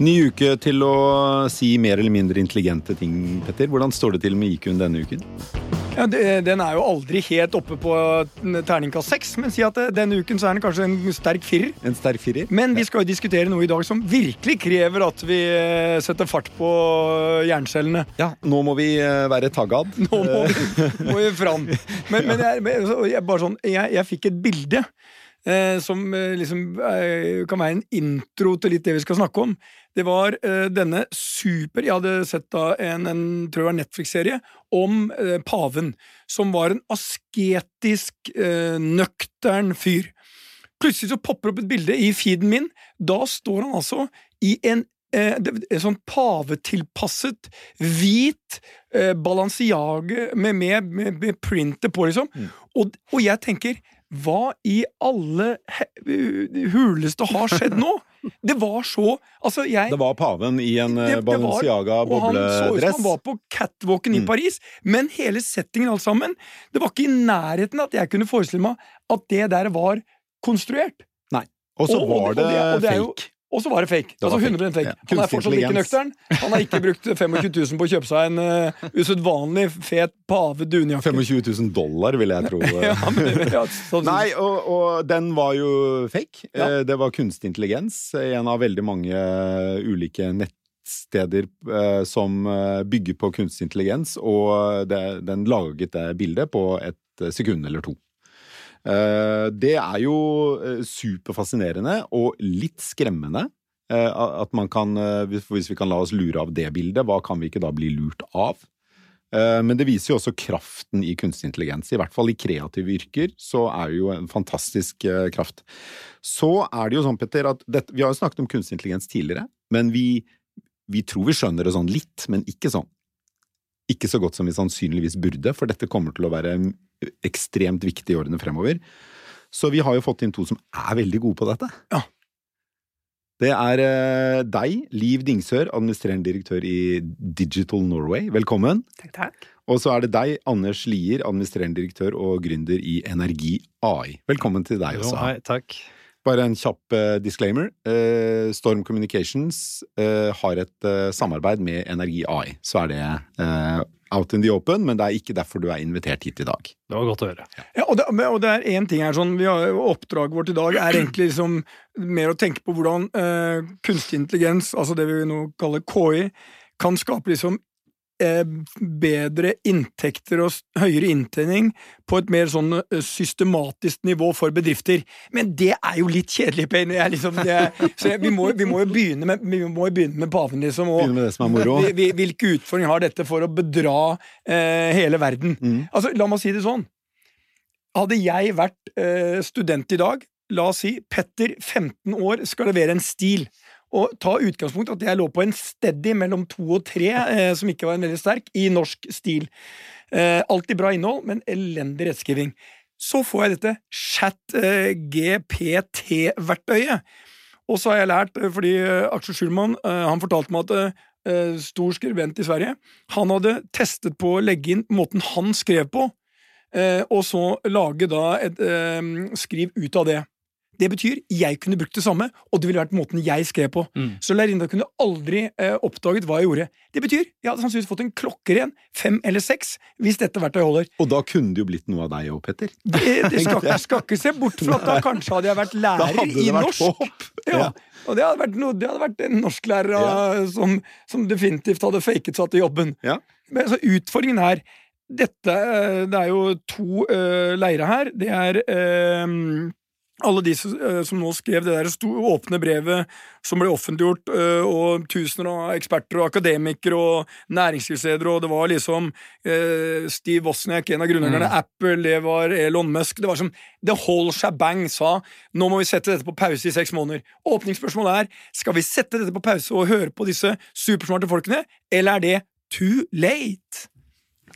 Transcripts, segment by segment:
Ny uke til å si mer eller mindre intelligente ting, Petter. Hvordan står det til med IQ-en denne uken? Ja, Den er jo aldri helt oppe på terningkast seks, men si at denne uken så er den kanskje en sterk firer. En sterk firer? Men vi skal jo diskutere noe i dag som virkelig krever at vi eh, setter fart på jerncellene. Ja, nå må vi eh, være taggad. Nå må vi, må vi fram. Men, men jeg, jeg, bare sånn, jeg, jeg fikk et bilde eh, som eh, liksom eh, kan være en intro til litt det vi skal snakke om. Det var uh, denne super Jeg hadde sett da en, en tror jeg var Netflix-serie om uh, paven, som var en asketisk, uh, nøktern fyr. Plutselig så popper opp et bilde i feeden min. Da står han altså i en en sånn pavetilpasset, hvit eh, balansiage med, med, med, med printer på, liksom. Mm. Og, og, jeg tenker hva i alle huleste har skjedd nå? Det var så altså jeg, Det var paven i en Balenciaga bobledress. Og han så ut som han var på catwalken mm. i Paris. Men hele settingen alt sammen Det var ikke i nærheten at jeg kunne forestille meg at det der var konstruert. Nei. Og så var det, og det, det fake. Og så var det fake. Det altså 100 fake. Ja. Han er fortsatt like nøktern. Han har ikke brukt 25 000 på å kjøpe seg en uh, usedvanlig fet pave dunjakke. 25 000 dollar, vil jeg tro. ja, men, ja, sånn. Nei, og, og, den var jo fake. Ja. Eh, det var kunstig intelligens. En av veldig mange eh, ulike nettsteder uh, som bygger på kunstig intelligens, og det, den laget det bildet på et sekund eller to. Eh, det er jo eh, superfascinerende og litt skremmende. Eh, at man kan, Hvis vi kan la oss lure av det bildet, hva kan vi ikke da bli lurt av? Men det viser jo også kraften i kunstig intelligens. I hvert fall i kreative yrker så er det jo en fantastisk kraft. Så er det jo sånn, Petter, at dette, vi har jo snakket om kunstig intelligens tidligere, men vi, vi tror vi skjønner det sånn litt, men ikke sånn. Ikke så godt som vi sannsynligvis burde, for dette kommer til å være ekstremt viktig i årene fremover. Så vi har jo fått inn to som er veldig gode på dette. Ja. Det er uh, deg, Liv Dingsør, administrerende direktør i Digital Norway. Velkommen. Takk, takk. Og så er det deg, Anders Lier, administrerende direktør og gründer i Energi AI. Velkommen til deg også. Jo, hei, takk. Bare en kjapp uh, disclaimer. Uh, Storm Communications har et samarbeid med Energi AI. Så er det out in the open, men det er ikke derfor du er invitert hit i dag. Det var godt å høre. Ja, og, det, og det er én ting her, sånn, har, Oppdraget vårt i dag er egentlig liksom mer å tenke på hvordan eh, kunstig intelligens, altså det vi nå kaller KI, kan skape liksom bedre inntekter og høyere inntjening på et mer sånn eh, systematisk nivå for bedrifter. Men det er jo litt kjedelig, Payne. Liksom, så vi må, vi, må, jo begynne med, vi må jo begynne med paven, liksom. Og, begynne med det som er moro. Hvilke utfordringer har dette for å bedra eh, hele verden? Mm. Altså, La meg si det sånn. Hadde jeg vært eh, student i dag, la oss si Petter, 15 år, skal levere en stil og ta utgangspunkt at jeg lå på en steady mellom to og tre, eh, som ikke var en veldig sterk, i norsk stil. Eh, alltid bra innhold, men elendig rettskriving. Så får jeg dette chat-GPT-verktøyet. Eh, og så har jeg lært, eh, fordi eh, Aksel Schulman han fortalte meg at stor skribent i Sverige, han hadde testet på å legge inn måten han skrev på, og så lage da et skriv ut av det. Det betyr jeg kunne brukt det samme, og det ville vært måten jeg skrev på. Mm. Så lærerinna kunne aldri eh, oppdaget hva jeg gjorde. Det betyr jeg hadde sannsynligvis fått en klokkeren, fem eller seks, hvis dette verktøyet holder. Og da kunne det jo blitt noe av deg òg, Petter. Det, det skal, jeg skal ikke se bort fra at da kanskje hadde jeg vært lærer i norsk. Håp. Ja. Og det hadde vært, noe, det hadde vært en norsklærer ja. som, som, definitivt hadde faket seg til jobben. Ja. Men altså, utfordringen her dette, eh, Det er jo to uh, leirer her. Det er uh, alle de eh, som nå skrev det der åpne brevet som ble offentliggjort, eh, og tusener av eksperter og akademikere og næringslivsledere, og det var liksom eh, Steve Wozniak, en av grunnleggerne, mm. Apple, det var Elon Musk Det var som The whole shabang sa nå må vi sette dette på pause i seks måneder. Åpningsspørsmålet er skal vi sette dette på pause og høre på disse supersmarte folkene, eller er det too late?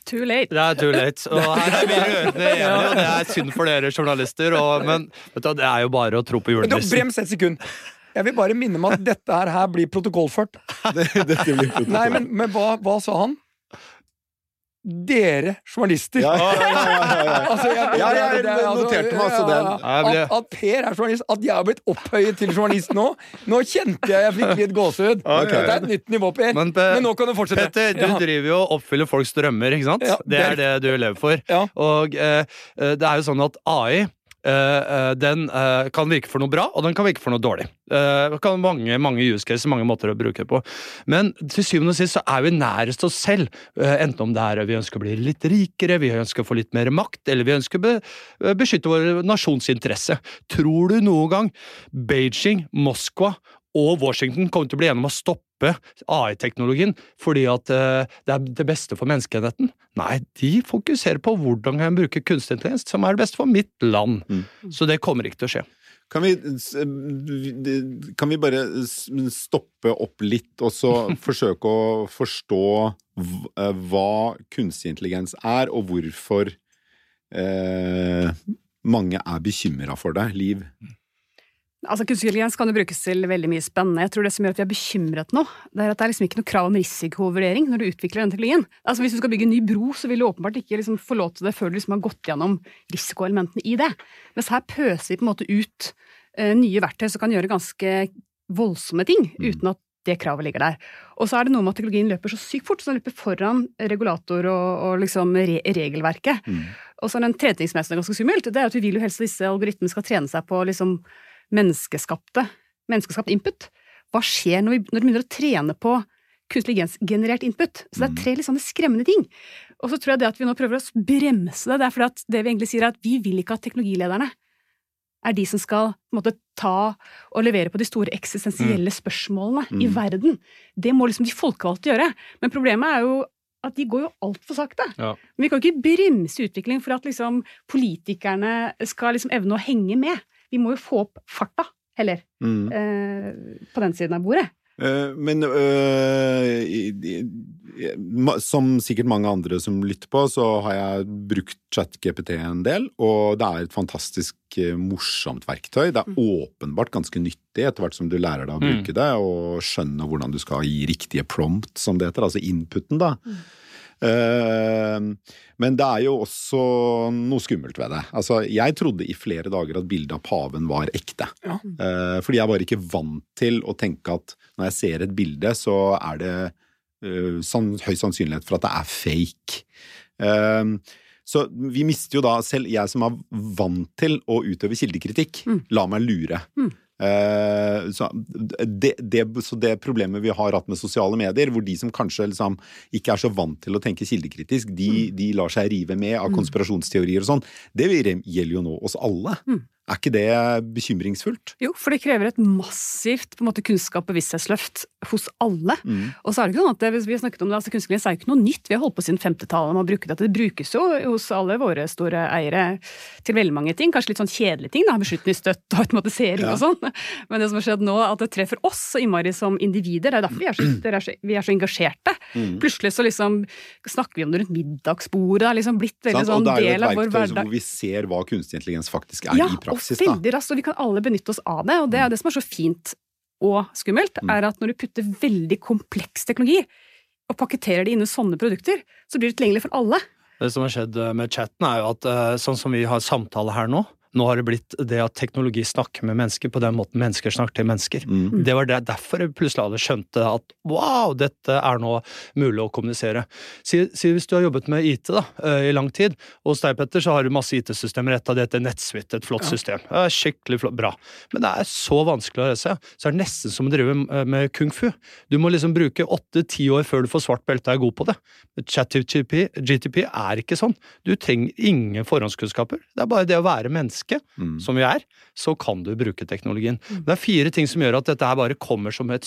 Too late. Det er too late. Og her er vi rørende enige, og det er synd for dere journalister. Og, men du, det er jo bare å tro på julenissen. Brems et sekund. Jeg vil bare minne om at dette her, her blir protokollført. Det, blir protokoll. Nei, men, men hva, hva, sa han? Dere journalister. Ja, ja, ja, altså, jeg, ja, jeg, jeg noterte meg altså den. At, at, Per er journalist, at jeg har blitt opphøyet til journalist nå Nå kjente jeg jeg fikk litt gåsehud. Okay. Dette er et nytt nivå, Per. Men, Men, nå kan du fortsette. Petter, du driver jo og oppfyller folks drømmer, ikke sant? det er det du lever for. Og eh, eh, det er jo sånn at AI den uh, kan virke for noe bra, og den kan virke for noe dårlig. Uh, kan mange mange use cases, mange måter å bruke det på. Men til syvende og sist så er vi nærest oss selv. enten om det er vi ønsker å bli litt rikere, vi ønsker å få litt mer makt, eller vi ønsker å be beskytte vår nasjons interesse. Tror du noen gang Beijing, Moskva og Washington kommer til å bli enige om å stoppe AI-teknologien fordi at uh, det er det beste for menneskeheten. Nei, de fokuserer på hvordan kan jeg bruke kunstig intelligens som er det beste for mitt land. Mm. Så det kommer ikke til å skje. Kan vi, kan vi bare stoppe opp litt og så forsøke å forstå eh, hva kunstig intelligens er, og hvorfor eh, mange er bekymra for det? Liv? Altså, Kunstig intelligens kan jo brukes til veldig mye spennende. Jeg tror Det som gjør at vi er bekymret nå, det er at det er liksom ikke noe krav om risikovurdering når du utvikler den teknologien. Altså, Hvis du skal bygge en ny bro, så vil du åpenbart ikke liksom få lov til det før du liksom har gått gjennom risikoelementene i det. Mens her pøser vi på en måte ut uh, nye verktøy som kan gjøre ganske voldsomme ting, mm. uten at det kravet ligger der. Og så er det noe med at teknologien løper så sykt fort, så den løper foran regulator og, og liksom re regelverket. Mm. Og så er den tredje ting som er ganske skummelt, det er at vi vil jo helst at disse algoritmene skal trene seg på liksom menneskeskapte, menneskeskapt input. Hva skjer når, vi, når du begynner å trene på kunstig generert input? Så det er tre litt sånne skremmende ting. Og så tror jeg det at vi nå prøver å bremse det, det er fordi at det vi egentlig sier er at vi vil ikke at teknologilederne er de som skal på en måte, ta og levere på de store eksistensielle mm. spørsmålene mm. i verden. Det må liksom de folkevalgte gjøre. Men problemet er jo at de går jo altfor sakte. Ja. Men vi kan jo ikke bremse utvikling for at liksom, politikerne skal liksom evne å henge med. Vi må jo få opp farta, heller, mm. eh, på den siden av bordet. Uh, men uh, som sikkert mange andre som lytter på, så har jeg brukt ChatGPT en del, og det er et fantastisk uh, morsomt verktøy. Det er mm. åpenbart ganske nyttig etter hvert som du lærer deg å bruke mm. det, og skjønner hvordan du skal gi riktige prompt, som det heter, altså inputen, da. Mm. Ehm, men det er jo også noe skummelt ved det. Altså, jeg trodde i flere dager at bildet av paven var ekte. Ja. Eh, fordi jeg var ikke vant til å tenke at når jeg ser et bilde, så er det uh, høy sannsynlighet for at det er fake. Ehm, så vi mister jo da, selv jeg som er vant til å utøve kildekritikk, mm. la meg lure. Mm. Uh, så, det, det, så, det, problemet vi har hatt med sosiale medier, hvor de som kanskje liksom, ikke er så vant til å tenke kildekritisk, de, mm. de lar seg rive med av mm. konspirasjonsteorier og sånn, det gjelder jo nå oss alle. Mm. Er ikke det bekymringsfullt? Jo, for det krever et massivt måte, kunnskap- og bevissthetsløft hos alle. Mm. Og så er det ikke sånn at det, vi har snakket om det, altså Kunstig er jo ikke noe nytt. Vi har holdt på siden 50-tallet med å bruke det. Det brukes jo hos alle våre store eiere til veldig mange ting. Kanskje litt sånn kjedelige ting, da. Beslutningsstøtte og automatisering ja. og sånn. Men det som har skjedd nå, at det treffer oss så innmari som individer. Det er derfor vi er så, er så, vi er så engasjerte. Mm. Plutselig så liksom snakker vi om det rundt middagsbordet. Det har liksom blitt veldig sånn del av vår hverdag. Og det er jo et verktøy hvor vi ser hva kunstig intelligens faktisk er ja, i praksis praksis. Og veldig raskt, og vi kan alle benytte oss av det. Og det er det som er så fint og skummelt, mm. er at når du putter veldig kompleks teknologi og pakketterer det inn i sånne produkter, så blir det tilgjengelig for alle. Det som har skjedd med chatten, er jo at eh, sånn som vi har samtale her nå, nå har det blitt det at teknologi snakker med mennesker på den måten mennesker snakker til mennesker. Mm. Det var det, derfor plutselig alle skjønte at wow, dette er nå mulig å kommunisere. Si, si hvis du har jobbet med IT da, eh, i lang tid, og hos deg, Petter, så har du masse IT-systemer. Et av det heter NettSuite, et flott ja. system. Er skikkelig flott, bra. Men det er så vanskelig å lese, så er det nesten som å drive med kung fu. Du må liksom bruke åtte-ti år før du får svart belte og er god på det. ChatGTP GTP er ikke sånn. Du trenger ingen forhåndskunnskaper. Det er bare det å være menneske menneske, mm. som vi er, så kan du bruke teknologien. Mm. Det er fire ting som gjør at dette her bare kommer som, et,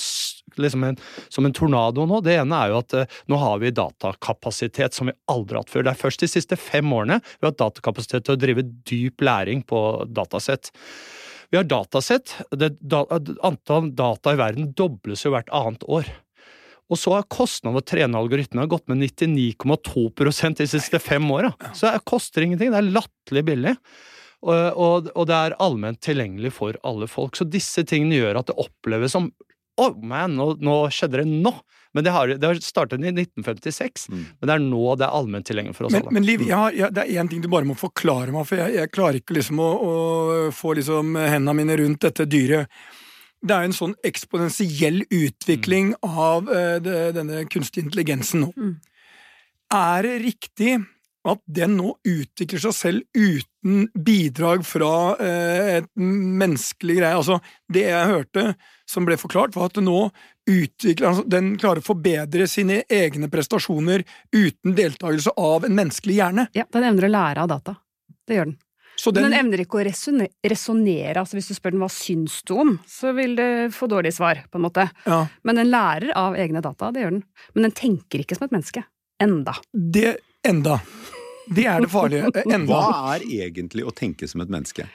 liksom en, som en, tornado nå. Det ene er jo at uh, nå har vi datakapasitet som vi aldri har hatt før. Det er først de siste fem årene vi har hatt datakapasitet til å drive dyp læring på datasett. Vi har datasett. Det, da, antall data i verden dobles jo hvert annet år. Og så har kostnaden ved å trene algoritmene gått med 99,2% de siste fem åra. Så det koster ingenting. Det er latterlig billig. Og, og, det er allment tilgjengelig for alle folk. Så disse tingene gjør at det oppleves som oh man, nå, nå skjedde det nå! Men det har, det har startet i 1956, mm. men det er nå det er allment tilgjengelig for oss men, alle. Men Liv, har, ja, det er én ting du bare må forklare meg, for jeg, jeg klarer ikke liksom å, å få liksom hendene mine rundt dette dyret. Det er en sånn eksponentiell utvikling mm. av uh, det, denne kunstige intelligensen nå. Mm. Er det riktig at den nå utvikler seg selv uten bidrag fra eh, et menneskelig greie. Altså, det jeg hørte som ble forklart, var at den nå utvikler altså, Den klarer å forbedre sine egne prestasjoner uten deltakelse av en menneskelig hjerne. Ja, den evner å lære av data. Det gjør den. Den, Men den evner ikke å resonnere. Altså hvis du spør den hva syns du om, så vil det få dårlig svar, på en måte. Ja. Men den lærer av egne data, det gjør den. Men den tenker ikke som et menneske. Enda. Det enda. Det er det farlige. Enda. Hva er egentlig å tenke som et menneske?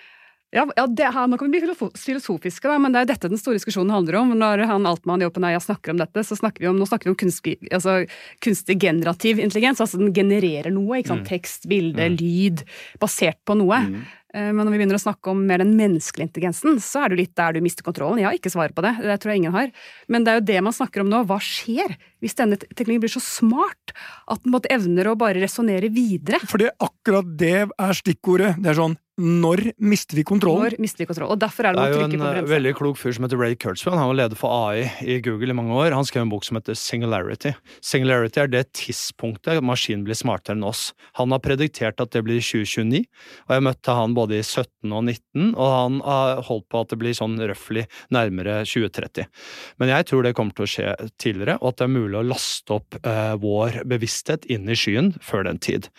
Ja, ja det her, Nå kan vi bli filosofiske, da, men det er dette den store diskusjonen handler om. Når han Altmann i OpenAI snakker om dette, så snakker vi om, nå snakker vi om kunstig, altså, kunstig generativ intelligens. altså Den genererer noe. ikke sant? Mm. Tekst, bilde, mm. lyd. Basert på noe. Mm. Eh, men når vi begynner å snakke om mer den menneskelige intelligensen, så er det litt der du mister kontrollen. Jeg har ikke svaret på det, det tror jeg ingen har. Men det er jo det man snakker om nå. Hva skjer hvis denne teknologien blir så smart at den måtte evner å bare resonnere videre? For det, akkurat det er stikkordet. Det er sånn når mister vi kontrollen? Når mister vi kontroll, og derfor er Det Det er jo en eh, veldig klok fyr som heter Ray Kurzweil. Han var leder for AI i Google i mange år. Han skrev en bok som heter Singularity. Singularity er det tidspunktet maskinen blir smartere enn oss. Han har prediktert at det blir 2029, og jeg møtte han både i 17 og 19, og han har holdt på at det blir sånn røftlig nærmere 2030. Men jeg tror det kommer til å skje tidligere, og at det er mulig å laste opp eh, vår bevissthet inn i skyen før den tid.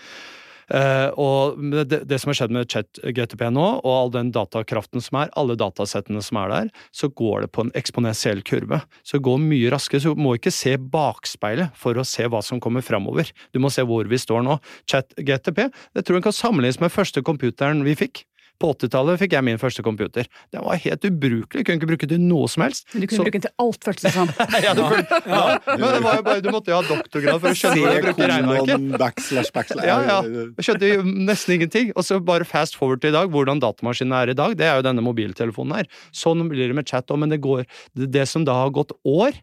Uh, og det, det, som har skjedd med chat-GTP nå, og all den datakraften som er, alle datasettene som er der, så går det på en eksponentiell kurve. Så det går mye raskere. Så du må ikke se bakspeilet for å se hva som kommer framover. Du må se hvor vi står nå. Chat-GTP det tror jeg kan sammenlignes med første computeren vi fikk. På 80-tallet fikk jeg min første computer. Den var helt ubrukelig, kunne ikke bruke det til noe som helst. Men du kunne så... bruke den til alt, føltes det som. ja, ja, men det var jo bare, du måtte jo ha doktorgrad for å skjønne hvordan du bruker regnearket. Backslash, backslash. Ja, ja. Jeg skjønte jo nesten ingenting. Og så bare fast forward til i dag, hvordan datamaskinene er i dag. Det er jo denne mobiltelefonen her. Sånn blir det med chat òg, men det går Det som da har gått år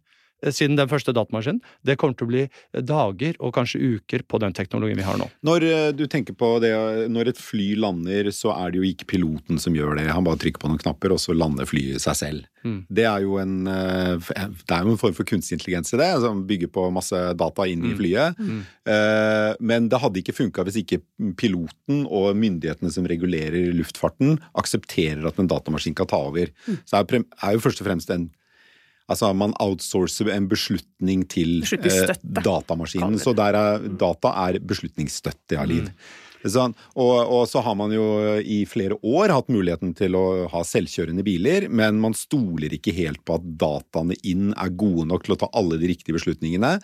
siden den første datamaskinen. Det kommer til å bli eh, dager og kanskje uker på den teknologien vi har nå. Når eh, du tenker på det, når et fly lander, så er det jo ikke piloten som gjør det. Han bare trykker på noen knapper, og så lander flyet seg selv. Mm. Det er jo en det er jo en form for kunstig intelligens i det, som bygger på masse data inn i mm. flyet. Mm. Mm. Men det hadde ikke funka hvis ikke piloten og myndighetene som regulerer luftfarten, aksepterer at en datamaskin kan ta over. Mm. Så er jo først og fremst en Altså man outsourcer en beslutning til eh, datamaskinen. Så er, data er beslutningsstøtte, ja, Liv. Mm. Sånn, og, og, så har man jo i flere år hatt muligheten til å ha selvkjørende biler, men man stoler ikke helt på at dataene inn er gode nok til å ta alle de riktige beslutningene.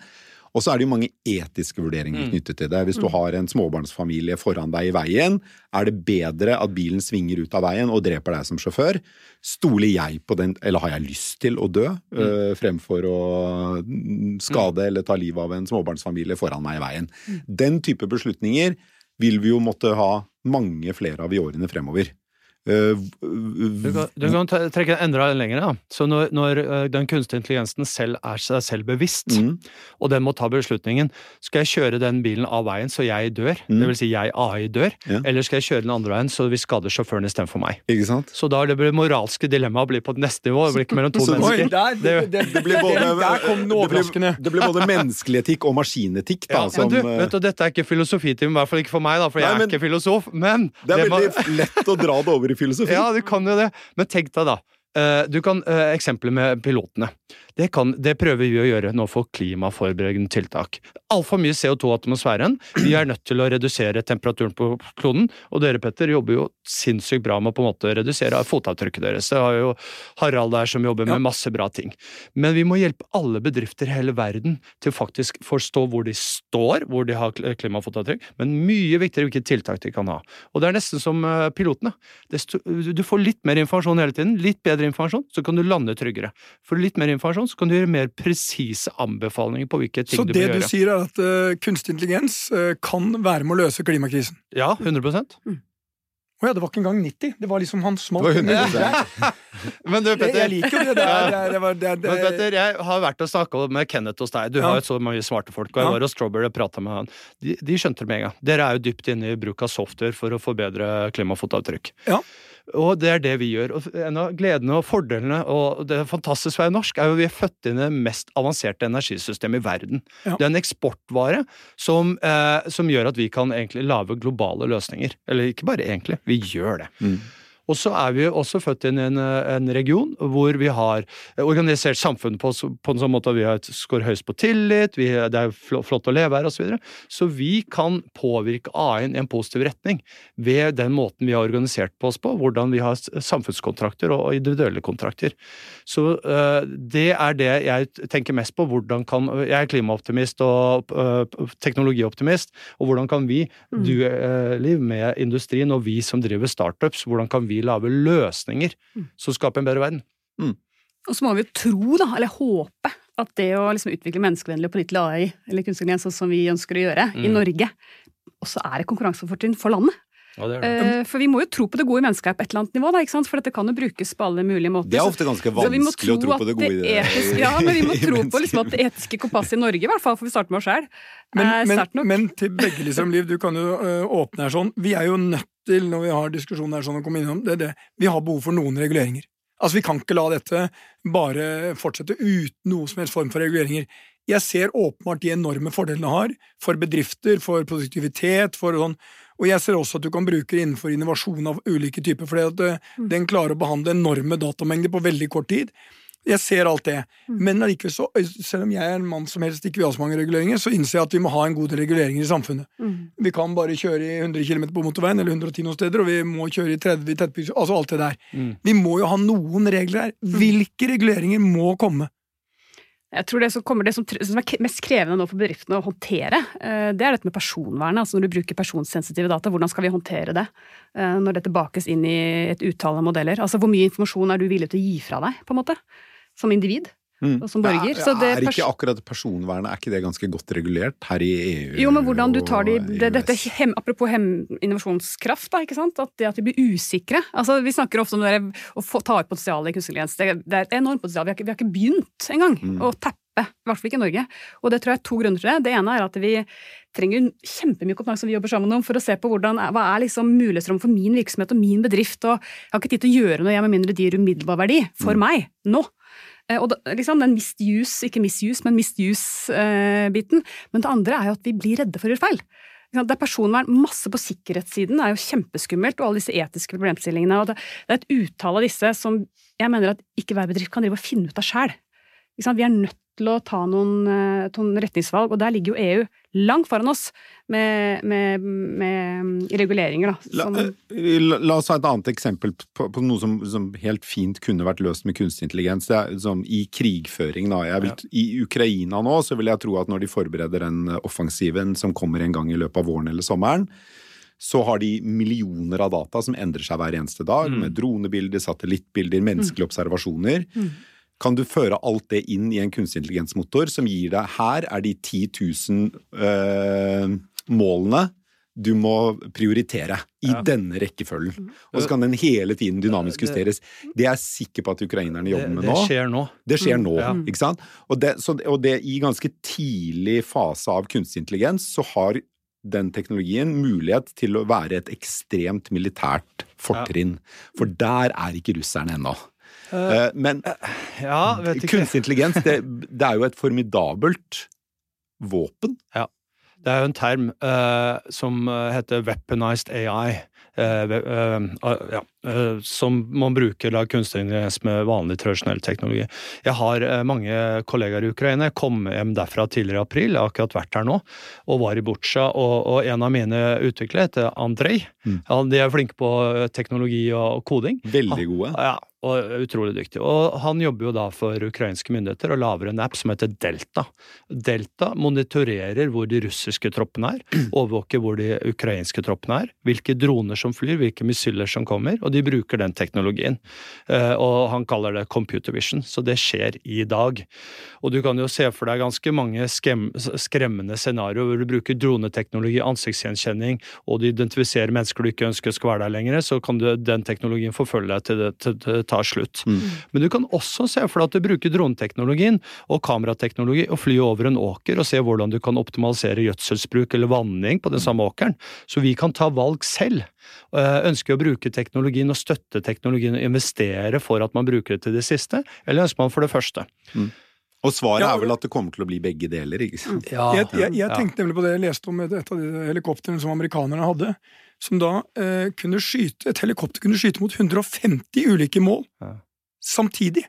Og så er det jo mange etiske vurderinger mm. knyttet til det. Hvis du mm. har en småbarnsfamilie foran deg i veien, er det bedre at bilen svinger ut av veien og dreper deg som sjåfør? Stoler jeg på den, eller har jeg lyst til å dø, mm. øh, fremfor å skade eller ta livet av en småbarnsfamilie foran meg i veien? Den type beslutninger vil vi jo måtte ha mange flere av i årene fremover. Eh, du kan, du kan trekke den enda lenger. Da. Så når, når, eh, den kunstige intelligensen selv er seg selv bevisst, mm. og den må ta beslutningen Skal jeg kjøre den bilen av veien så jeg dør, mm. det vil si jeg AI dør, ja. eller skal jeg kjøre den andre veien så vi skader sjåføren istedenfor meg? Ikke sant? Så da blir det moralske dilemmaet blir på neste nivå. Det blir ikke mellom to så, mennesker. Der, det, det, det, blir både, der kom den overraskende. Det blir, både menneskelig etikk og maskinetikk. Da, ja, som, du, vet du, dette er ikke filosofitime, i hvert fall ikke for meg, da, for nei, jeg er men, ikke filosof. Men det er veldig lett å dra det over i filosofi. Ja, du kan jo det. Men tenk deg, da. Eh, du kan, uh, Eksempelet med pilotene. Det, kan, det, prøver vi å gjøre nå for klimaforberedende tiltak. Altfor mye CO2 i atmosfæren. Vi er nødt til å redusere temperaturen på kloden. Og dere, Petter, jobber jo sinnssykt bra med å på en måte redusere fotavtrykket deres. Det har jo Harald der som jobber med masse bra ting. Men vi må hjelpe alle bedrifter i hele verden til faktisk forstå hvor de står, hvor de har klimafotavtrykk, men mye viktigere hvilke tiltak de kan ha. Og det er nesten som eh, pilotene. Du får litt mer informasjon hele tiden, litt bedre informasjon, så kan du lande tryggere. For litt mer informasjon så kan du gjøre mer presise anbefalinger på hvilke ting du bør gjøre. Så det du sier er at uh, kunstig intelligens uh, kan være med å løse klimakrisen? Ja, 100 mm. Å ja, det var ikke engang 90. Det var liksom han smalt. Det var 100 Men du, Petter, Jeg liker jo det der. Det, det, var- det, det, Men Petter, jeg har vært og snakka med Kenneth hos deg. Du Ja. har jo så mange smarte folk. Og jeg Ja. var hos Strawberry og prata med han. De, de skjønte det med en gang. Dere er jo dypt inne i bruk av software for å forbedre klimafotavtrykk. Ja. Og det er det vi gjør. Og en av gledene og fordelene og det fantastiske ved norsk, er jo at vi er født inn i det mest avanserte energisystemet i verden. Ja. Det er en eksportvare som, eh, som gjør at vi kan egentlig lage globale løsninger. Eller ikke bare egentlig, vi gjør det. Mm. Og så er vi også født inn i en, eh, en region hvor vi har organisert samfunnet på, på en sånn måte at vi har et skår høyest på tillit, vi, det er fl- flott å leve her osv. Så, videre. så vi kan påvirke AI-en i en positiv retning ved den måten vi har organisert på oss på, hvordan vi har samfunnskontrakter og individuelle kontrakter. Så uh, det er det jeg tenker mest på. Hvordan kan, jeg er klimaoptimist og uh, teknologioptimist, og hvordan kan vi, Mm. du uh, Liv, med industrien og vi som driver startups, hvordan kan vi lage løsninger Mm. som skaper en bedre verden? Og så må vi jo tro, da, eller håpe, at det å liksom utvikle menneskevennlig og pålitelig AI, eller kunstig intelligens, sånn som vi ønsker å gjøre i Mm. Norge, også er et konkurransefortrinn for landet. Ja, det Eh, for vi må jo tro på det gode i mennesket på et eller annet nivå, da, ikke sant? for dette kan jo brukes på alle mulige måter. Det er ofte ganske vanskelig vi må vanskelig å tro på det gode i det. etiske, Ja, men vi må tro på liksom at det etiske kompasset i Norge, i hvert fall, for vi starter med oss sjøl, Men, er men, men til begge liksom, Liv, du kan jo ø, åpne her sånn. Vi er jo nødt til, når vi har diskusjoner her sånn, å komme innom det, er det. Vi har behov for noen reguleringer. Altså, Vi kan ikke la dette bare fortsette uten noe som helst form for reguleringer. Jeg ser åpenbart de enorme fordelene det har for bedrifter, for produktivitet, for sånn. Og jeg ser også at du kan bruke det innenfor innovasjon av ulike typer, fordi at Mm. den klarer å behandle enorme datamengder på veldig kort tid. Jeg ser alt det. Mm. Men allikevel så, selv om jeg er en mann som helst ikke vil ha så mange reguleringer, så innser jeg at vi må ha en god del reguleringer i samfunnet. Mm. Vi kan bare kjøre i 100 km på motorveien, eller 110 noen steder, og vi må kjøre i 30 i tettbygd, altså alt det der. Mm. Vi må jo ha noen regler her. Hvilke reguleringer må komme? Jeg tror det som, kommer, det som, som er mest krevende nå for bedriftene å håndtere, eh, det er dette med personvernet. Altså når du bruker personsensitive data, hvordan skal vi håndtere det eh, når dette bakes inn i et utall av modeller? Altså hvor mye informasjon er du villig til å gi fra deg, på en måte? Som individ Mm. som borger. Ja, Så det er ikke akkurat personvernet er ikke det ganske godt regulert her i EU? Jo, men hvordan du tar de det, dette, hem, Apropos hem, innovasjonskraft, da, ikke sant? At det at de blir usikre. Altså, Vi snakker ofte om det der, å få, ta ut potensialet i kunstig intelligens. Det, det er et enormt potensial. Vi har ikke, vi har ikke begynt engang Mm. å tappe. I hvert fall ikke i Norge. Og det tror jeg er to grunner til det. Det ene er at vi trenger kjempemye kompetanse vi jobber sammen om, for å se på hvordan, hva er liksom mulighetsrom for min virksomhet og min bedrift. og Jeg har ikke tid til å gjøre noe jeg med mindre det gir umiddelbar verdi for Mm. meg nå. Eh, Og liksom den misuse, ikke misuse, men misuse-biten. Men det andre er jo at vi blir redde for å gjøre feil. Det er personvern, masse på sikkerhetssiden det er jo kjempeskummelt, og alle disse etiske problemstillingene. og Det, det er et utall av disse som jeg mener at ikke hver bedrift kan drive og finne ut av sjøl. Vi er nødt til å ta noen, eh, noen retningsvalg, og der ligger jo EU langt foran oss med, med, med reguleringer. Da, som, eh, la, la oss ha et annet eksempel på, på noe som, som helt fint kunne vært løst med kunstig intelligens. Det er som I krigføring, da. Jeg vil, I Ukraina nå så vil jeg tro at når de forbereder den offensiven som kommer en gang i løpet av våren eller sommeren, så har de millioner av data som endrer seg hver eneste dag, Mm. med dronebilder, satellittbilder, menneskelige observasjoner. Mm. Kan du føre alt det inn i en kunstig intelligensmotor som gir deg Her er de 10 000 øh, målene du må prioritere i Ja. denne rekkefølgen. Og så kan den hele tiden dynamisk justeres. Det er jeg sikker på at ukrainerne jobber med nå. det skjer nå. Det skjer nå, Ja. ikke sant? Og det, så, og det i ganske tidlig fase av kunstig intelligens så har den teknologien mulighet til å være et ekstremt militært fortrinn. For der er ikke russerne ennå. Eh, Men Ja, vet ikke. kunstig intelligens, det, det er jo et formidabelt våpen. Det er jo en term uh, som eh, heter weaponized AI. Uh, eh, ah, ja, eh, som man bruker da kunstig intelligens med vanlig tradisjonell teknologi. Jeg har eh, mange kollegaer i Ukraina. Jeg kom hjem derfra tidligere i april, jeg har akkurat vært her nå, og var i Butsja. Og, og en av mine utviklere heter Andrej. Mm. Ja, de er flinke på eh, teknologi og koding. Veldig gode. Ja, og utrolig dyktig. Og han jobber jo da for ukrainske myndigheter og lager en app som heter Delta. Delta monitorerer hvor de russiske troppene er, overvåker hvor de ukrainske troppene er, hvilke droner som flyr, hvilke missiler som kommer, og de de bruker den teknologien. Eh, og han kaller det computer vision, så det skjer i dag. Og du kan jo se for deg ganske mange skremmende scenarioer hvor du bruker droneteknologi, ansiktsgjenkjenning, og du identifiserer mennesker du ikke ønsker skal være der lenger, så kan du, den teknologien forfølge deg til det, til det tar slutt. Mm. Men du kan også se for deg at du bruker droneteknologien og kamerateknologi og fly over en åker og se hvordan du kan optimalisere gjødselsbruk eller vanning på den samme åkeren. Så vi kan ta valg selv. Eh, ønsker å bruke teknologien og støtte teknologien og investere for at man bruker det til det siste, eller ønsker man for det første? Mm. Og svaret ja, er vel at det kommer til å bli begge deler, ikke sant? Ja, jeg, jeg, jeg tenkte nemlig på det jeg leste om et, et av de helikoptrene som amerikanerne hadde, som da eh, kunne skyte Et helikopter kunne skyte mot 150 ulike mål ja. samtidig.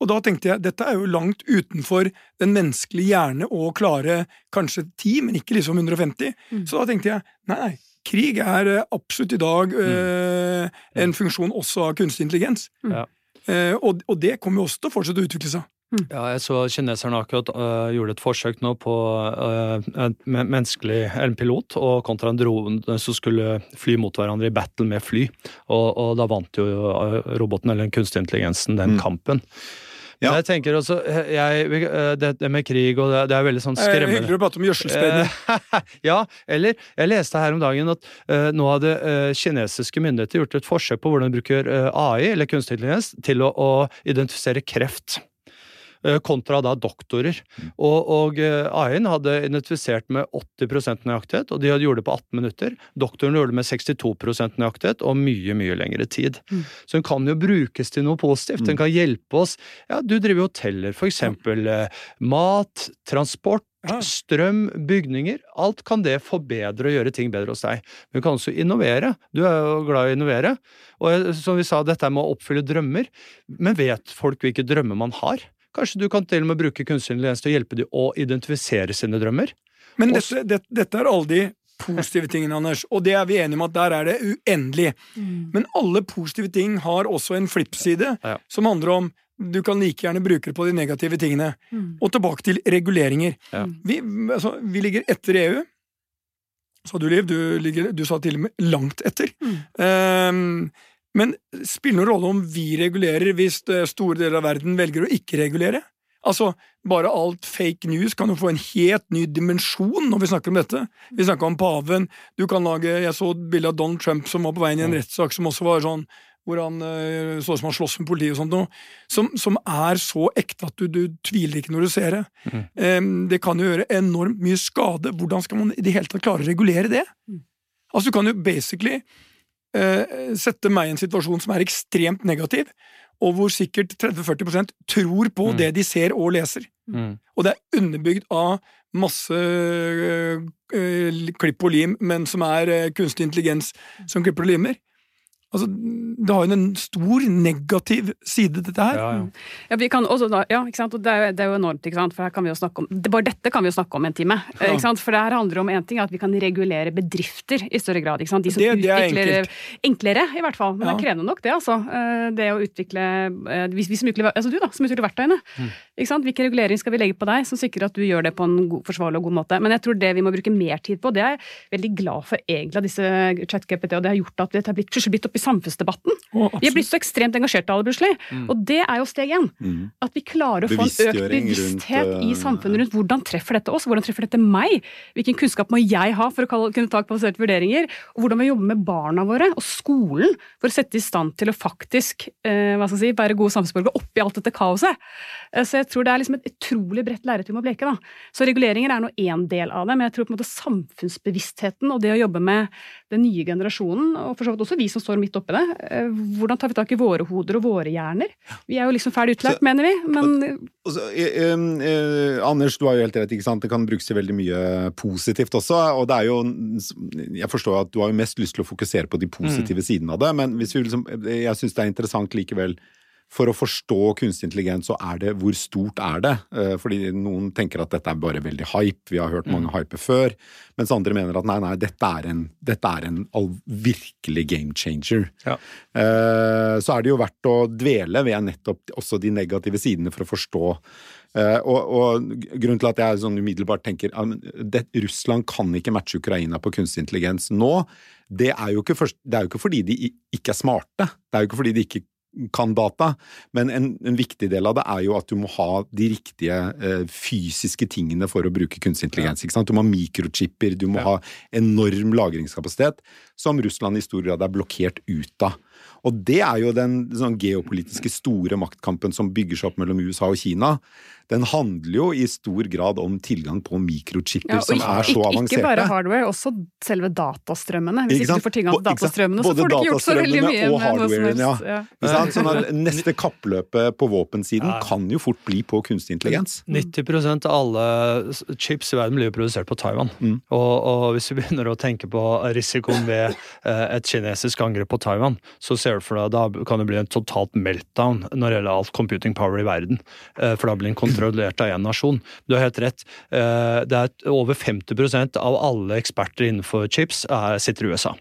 Og da tenkte jeg dette er jo langt utenfor den menneskelige hjerne å klare kanskje 10, men ikke liksom 150. Mm. Så da tenkte jeg nei, nei, krig er eh, absolutt i dag mm. øh, en funksjon også av kunstig intelligens. Mm. Uh, og, og, det kommer jo også til å fortsette å utvikle seg. Mm. Ja, jeg så kineserne akkurat uh, gjorde et forsøk nå på uh, en menneskelig en pilot og kontra en drone som skulle fly mot hverandre i battle med fly. Og, og da vant jo roboten, eller den kunstige intelligensen, den mm. kampen. Ja. Jeg tenker også, jeg, det, det, med krig og det, det er veldig sånn skremmende Hyggelig å prate om gjødselspredning. ja, eller jeg leste her om dagen at uh, nå hadde uh, kinesiske myndigheter gjort et forsøk på hvordan de bruker uh, AI, eller kunstig intelligens, til å, å identifisere kreft. Eh, kontra da doktorer. Og, og eh, AI-en hadde identifisert med 80% nøyaktighet, og de hadde gjort det på 18 minutter. Doktoren gjorde det med 62% nøyaktighet og mye, mye lengre tid. Mm. Så den kan jo brukes til noe positivt. Den mm. kan hjelpe oss. Ja, du driver hoteller, for eksempel eh, mat, transport. Strøm, bygninger. Alt kan det forbedre og gjøre ting bedre hos deg. Men du kan også innovere. Du er jo glad i å innovere. Og som vi sa, dette med å oppfylle drømmer. Men vet folk hvilke drømmer man har? Kanskje du kan til og med bruke kunstig intelligens til å hjelpe dem å identifisere sine drømmer? Men dette, det, dette er alle de positive tingene, Anders, og det er vi enige om at der er det uendelig. Mm. Men alle positive ting har også en flippside, ja. som handler om du kan like gjerne bruke det på de negative tingene. Mm. Og tilbake til reguleringer. Ja. Vi, altså, vi, ligger etter EU. Sa du, Liv? Du, ligger, du sa til og med langt etter. Mm. Um, men spiller det noen rolle om vi regulerer hvis eh, store deler av verden velger å ikke regulere? Altså, bare alt fake news kan jo få en helt ny dimensjon når vi snakker om dette. Vi snakka om paven. Du kan lage, Jeg så et bilde av Donald Trump som var på veien i en rettssak som også var sånn hvor han uh, så ut som han slåss med politiet og sånt noe, som, som, er så ekte at du, du, tviler ikke når du ser det. Mm. Um, det kan jo gjøre enormt mye skade. Hvordan skal man i det hele tatt klare å regulere det? Mm. Altså, du kan jo basically uh, sette meg i en situasjon som er ekstremt negativ, og hvor sikkert 30-40% tror på mm. det de ser og leser. Mm. Og det er underbygd av masse uh, klipp og lim, men som er øh, kunstig intelligens som klipper og limer. Altså, det har jo en stor negativ side, dette her. Ja, ja. ja vi kan også ja, ikke sant? Og det er, det er jo enormt, ikke sant? for her kan vi jo snakke om, det, bare dette kan vi jo snakke om en time. Ja. Ikke sant? For det her handler om en ting, at vi kan regulere bedrifter i større grad. ikke sant? De som det, det er enkelt. Enklere, i hvert fall. Men det er krevende nok, det. altså. Eh, det å utvikle eh, vi, vi som utvikler, altså du da, som utvikler verktøyene. Mm. ikke sant? Hvilken regulering skal vi legge på deg som sikrer at du gjør det på en god, forsvarlig og god måte? Men jeg tror det vi må bruke mer tid på, det er jeg veldig glad for egentlig av disse chat-GPT, og det har gjort at det har blitt, blitt opp i samfunnsdebatten. Oh, vi er blitt så ekstremt engasjert av det plutselig. Mm. Og det er jo steg én. Mm. At vi klarer å få en økt bevissthet rundt, i samfunnet rundt hvordan treffer dette oss, hvordan treffer dette meg? Hvilken kunnskap må jeg ha for å kunne ta kvalifiserte vurderinger? Og hvordan vi jobber med barna våre og skolen for å sette i stand til å faktisk eh, hva skal jeg si, være gode samfunnsborgere oppi alt dette kaoset. Eh, så jeg tror det er liksom et utrolig bredt lerret vi må bleke. da. Så reguleringer er nå én del av det, men jeg tror på en måte samfunnsbevisstheten og det å jobbe med den nye generasjonen, og for så vidt også vi som står midt oppi det, eh, hvordan tar vi tak i våre hoder og våre hjerner? Vi er jo liksom ferdig utlært, mener vi, men så, eh, eh, Anders, du har jo helt rett, ikke sant? det kan brukes til veldig mye positivt også. og det er jo, Jeg forstår at du har jo mest lyst til å fokusere på de positive mm. sidene av det, men hvis vi liksom, jeg syns det er interessant likevel for å forstå kunstig intelligens, så er det hvor stort er det? Eh, fordi noen tenker at dette er bare veldig hype, vi har hørt mange mm. hype før. Mens andre mener at nei, nei, dette er en, dette er en virkelig game changer. Ja. Eh, så er det jo verdt å dvele ved nettopp også de negative sidene for å forstå Uh, og, og, grunnen til at jeg sånn umiddelbart tenker at Russland kan ikke matche Ukraina på kunstig intelligens nå, det er, for, det er, jo ikke fordi de ikke er smarte. Det er jo ikke fordi de ikke kan data, men en, en, viktig del av det er jo at du må ha de riktige eh, fysiske tingene for å bruke kunstig intelligens. Ja. Du må ha mikrochipper, du må ja. ha enorm lagringskapasitet, som Russland i stor grad er blokkert ut av. Og det er jo den sånn, geopolitiske store maktkampen som bygger seg opp mellom USA og Kina den handler jo i stor grad om tilgang på mikrochipper ja, som er så avanserte. Ikke bare hardware, også selve datastrømmene. Hvis ikke, ikke du får tilgang til datastrømmene, så får du ikke gjort så veldig mye. Og hardwaren, ja. ja. Sånn at neste kappløpet på våpensiden kan jo fort bli på kunstig intelligens. 90% av alle chips i verden blir jo produsert på Taiwan. Mm. Og, og, hvis vi begynner å tenke på risikoen ved eh, et kinesisk angrep på Taiwan, så ser du for deg da kan det bli en totalt meltdown når det gjelder alt computing power i verden. Eh, for da blir det en kontrollert av én nasjon. Du har helt rett. Eh, det er over 50% av alle eksperter innenfor chips er, sitter i USA.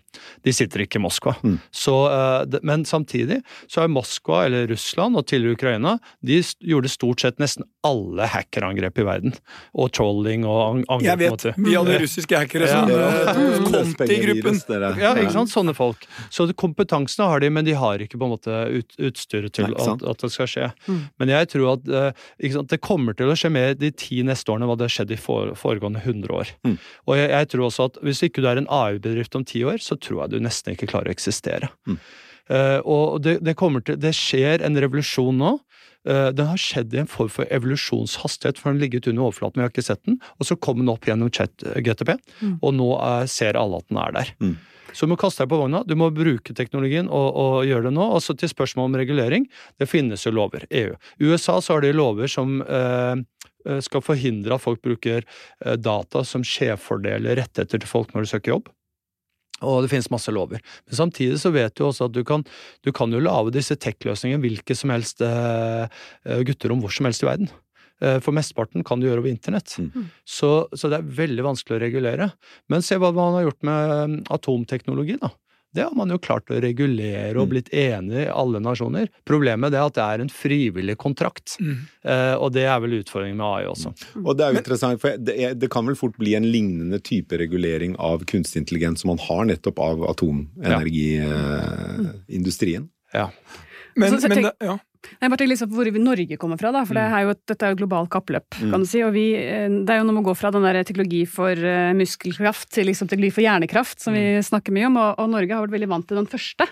De sitter ikke i Moskva. Mm. Så, eh, men samtidig så er Moskva, eller Russland og tidligere Ukraina, de gjorde stort sett nesten alle hackerangrep i verden. Og trolling og angrep. Jeg vet, vi hadde russiske hackere som ja. kom til gruppen. Ja, ikke sant. Sånne folk. Så kompetansen har de, men de har ikke på en måte ut, utstyret til Nei, at, at, det skal skje. Mm. Men jeg tror at eh, sant, det kommer til å skje mer de ti neste årene hva det har skjedd i foregående hundre år. Mm. Og jeg, jeg, tror også at hvis ikke du er en AU-bedrift om ti år, så tror jeg du nesten ikke klarer å eksistere. Mm. Uh, og det, det, til, det, skjer en revolusjon nå. Uh, den har skjedd i en form for evolusjonshastighet, for den har ligget under overflaten, vi har ikke sett den. Og så kom den opp gjennom chat-GTP, mm. og nå uh, ser alle at den er der. Mm. Så du må kaste deg på vogna, du må bruke teknologien og, og gjøre det nå. Og så til spørsmålet om regulering. Det finnes jo lover. EU. I USA så har de lover som eh, eh, skal forhindre at folk bruker eh, data som skjevfordeler rettigheter til folk når de søker jobb. Og det finnes masse lover. Men samtidig så vet du også at du kan, du kan jo lage disse tech-løsningene hvilke som helst eh, eh gutterom hvor som helst i verden. Eh, for mesteparten kan du gjøre over internett. Mm. mm. Så, så, det er veldig vanskelig å regulere. Men se hva man har gjort med atomteknologi, da. Det har man jo klart å regulere og mm. blitt enige i alle nasjoner. Problemet er at det er en frivillig kontrakt, mm. eh, og det er vel utfordringen med AI også. Mm. Og det er jo interessant, for det, er, det, kan vel fort bli en lignende type regulering av kunstig intelligens som man har nettopp av atomenergiindustrien? Ja. ja. Men, men, ja. Jeg bare tenker liksom hvor Norge kommer fra, da, for mm. det er jo, dette er jo globalt kappløp. Mm. kan du si, og vi, eh, Det er jo noe å gå fra den der teknologi for uh, muskelkraft til liksom teknologi for hjernekraft, som mm. vi snakker mye om, og, og, Norge har vært veldig vant til den første.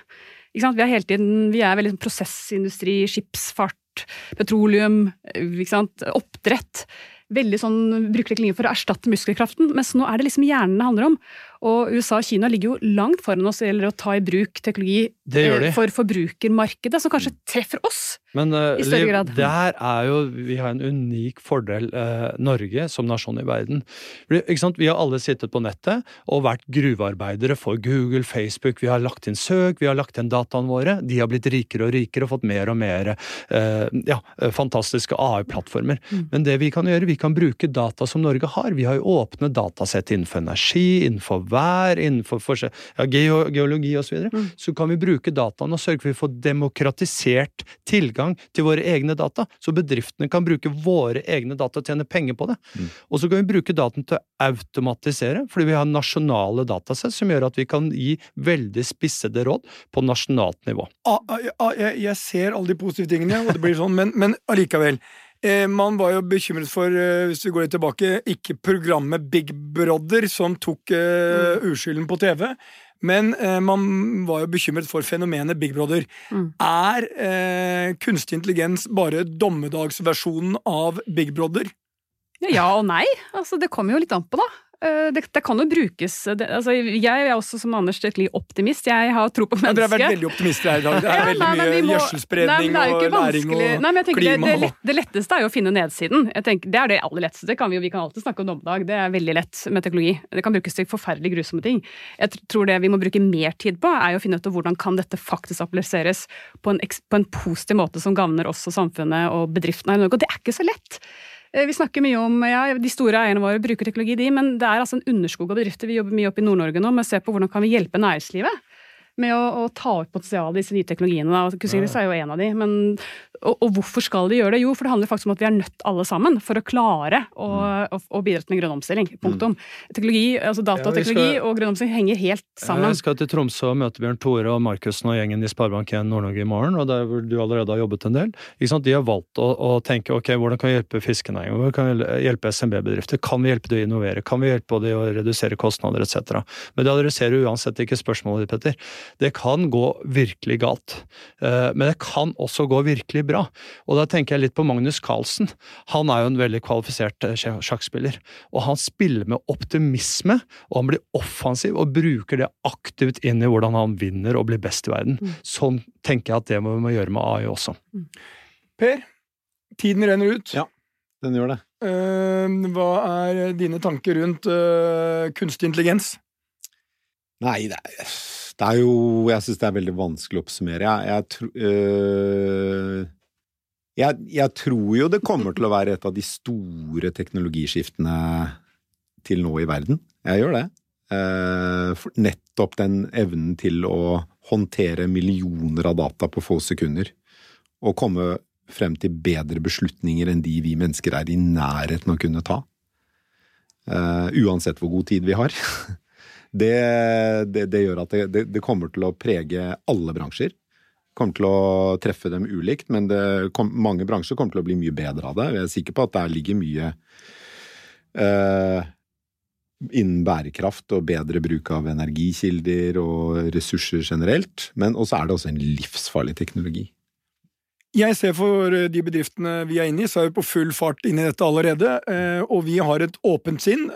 Vi er hele tiden, vi er veldig sånn prosessindustri, skipsfart, petroleum, eh, oppdrett veldig sånn, bruker klinger for å erstatte muskelkraften, mens nå er det liksom hjernen det handler om. Og USA og Kina ligger jo langt foran oss gjelder å ta i bruk teknologi eh, for forbrukermarkedet, som kanskje treffer oss Men, uh, Liv, grad. Der er jo Vi har en unik fordel, uh, Norge som nasjon i verden. Vi har alle sittet på nettet og vært gruvearbeidere for Google, Facebook. Vi har lagt inn søk, vi har lagt inn dataene våre. De har blitt rikere og rikere og fått mer og mer uh, ja, fantastiske AI-plattformer. Mm. Men det vi kan gjøre, vi kan bruke data som Norge har. Vi har jo åpne datasett innenfor energi, innenfor vær, innenfor ja, geologi osv., så, mm. så kan vi bruke dataene og sørge for å vi får demokratisert tilgang til våre egne data. Så bedriftene kan bruke våre egne data og tjene penger på det. Mm. Og så kan vi bruke dataen til å automatisere, fordi vi har nasjonale datasett som gjør at vi kan gi veldig spissede råd på nasjonalt nivå. Ah, ah, jeg, jeg, ser alle de positive tingene, og det blir sånn, men, men allikevel. Eh, man var jo bekymret for, eh, hvis vi går litt tilbake, ikke programmet Big Brother som tok uh, uskylden på TV. Men eh, man var jo bekymret for fenomenet Big Brother. Mm. Er eh, kunstig intelligens bare dommedagsversjonen av Big Brother? Ja og nei. Altså, det kommer jo litt an på, da. Eh, det, det, kan jo brukes det, altså, Jeg er også som Anders virkelig optimist. Jeg har tro på mennesket. Dere har vært veldig optimister her i dag. Det er ja, veldig nei, mye gjødselspredning og læring og nei, men jeg tenker klima. Det, det, det, letteste er jo å finne nedsiden. Jeg tenker, det er det aller letteste. Kan vi, vi kan alltid snakke om dommedag. Det er veldig lett med teknologi. Det kan brukes til forferdelig grusomme ting. Jeg tror det vi må bruke mer tid på, er å finne ut hvordan kan dette faktisk appliseres på en, på en positiv måte som gagner oss og samfunnet og bedriftene i Norge. Og det er ikke så lett. Eh, vi snakker mye om ja, de store eierne våre bruker teknologi, de, men det er altså en underskog av bedrifter. Vi jobber mye opp i Nord-Norge nå med å se på hvordan kan vi hjelpe næringslivet. Med å, å ta ut potensialet i disse nye teknologiene. Kunstig er jo en av de, men og, og, hvorfor skal de gjøre det? Jo, for det handler faktisk om at vi er nødt alle sammen for å klare å, mm. å, å bidra til en grønn omstilling. Punktum. Mm. Teknologi, altså Datateknologi ja, og grønn omstilling henger helt sammen. Jeg skal til Tromsø og møte Bjørn Tore og Markussen og gjengen i Sparebank1 Nord-Norge i morgen, og der hvor du allerede har jobbet en del. De har valgt å, å, tenke ok, hvordan kan vi hjelpe fiskenæringen, hvordan kan vi hjelpe SMB-bedrifter, kan vi hjelpe de å innovere, kan vi hjelpe de å redusere kostnader etc. Men det adresserer uansett ikke spørsmålet ditt, Petter. Det kan gå virkelig galt, eh, men det kan også gå virkelig bra. Og da tenker jeg litt på Magnus Carlsen. Han er jo en veldig kvalifisert eh, sjakkspiller. Og han spiller med optimisme, og han blir offensiv og bruker det aktivt inn i hvordan han vinner og blir best i verden. Mm. Sånn tenker jeg at det må vi må gjøre med AI også. Mm. Per, tiden renner ut. Ja, den gjør det. Uh, hva er dine tanker rundt uh, kunstig intelligens? Nei, det er, det er jo Jeg syns det er veldig vanskelig å oppsummere. Jeg, jeg øh, jeg, jeg, tror jo det kommer til å være et av de store teknologiskiftene til nå i verden. Jeg gjør det. Eh, nettopp den evnen til å håndtere millioner av data på få sekunder. Og komme frem til bedre beslutninger enn de vi mennesker er i nærheten av å kunne ta. Uh, uansett hvor god tid vi har. Det, det, det gjør at det, det kommer til å prege alle bransjer kommer til å treffe dem ulikt, men kom, mange bransjer kommer til å bli mye bedre av det. Jeg er sikker på at der ligger mye eh, innen bærekraft og bedre bruk av energikilder og ressurser generelt. Men også er det også en livsfarlig teknologi. Jeg ser for eh, de bedriftene vi er inne i, så er vi på full fart inn i dette allerede. Eh, og vi har et åpent sinn.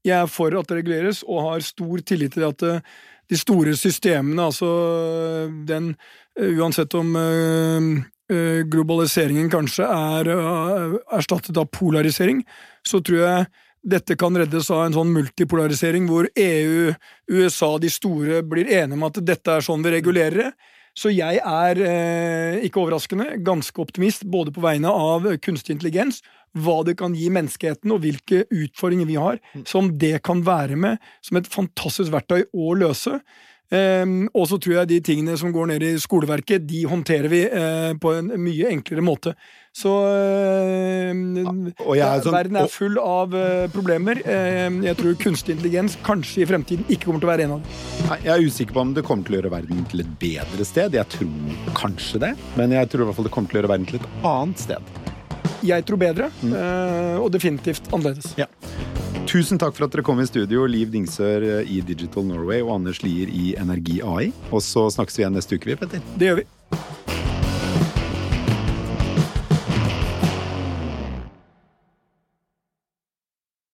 Jeg er for at det reguleres, og har stor tillit til at de store systemene, altså den eh, Uansett om eh, eh, globaliseringen kanskje er erstattet av polarisering, så tror jeg dette kan reddes av en sånn multipolarisering hvor EU, USA, de store blir enige om at dette er sånn vi regulerer det. Så jeg er, ikke overraskende, ganske optimist både på vegne av kunstig intelligens hva det kan gi menneskeheten, og hvilke utfordringer vi har, mm. som det kan være med som et fantastisk verktøy å løse. Um, og så tror jeg de tingene som går ned i skoleverket, de håndterer vi uh, på en mye enklere måte. Så uh, ja, er sånn, verden er full av uh, problemer. jeg tror kunstig intelligens kanskje i fremtiden ikke kommer til å være en av dem. Jeg er usikker på om det kommer til å gjøre verden til et bedre sted. Jeg tror kanskje det, men jeg tror i hvert fall det kommer til å gjøre verden til et annet sted. Jeg tror bedre, mm. Eh, og definitivt annerledes. Ja. Tusen takk for at dere kom i studio, Liv Dingsør i Digital Norway og Anders Lier i Energi AI. Og så snakkes vi igjen neste uke, vi, Petter. Det gjør vi.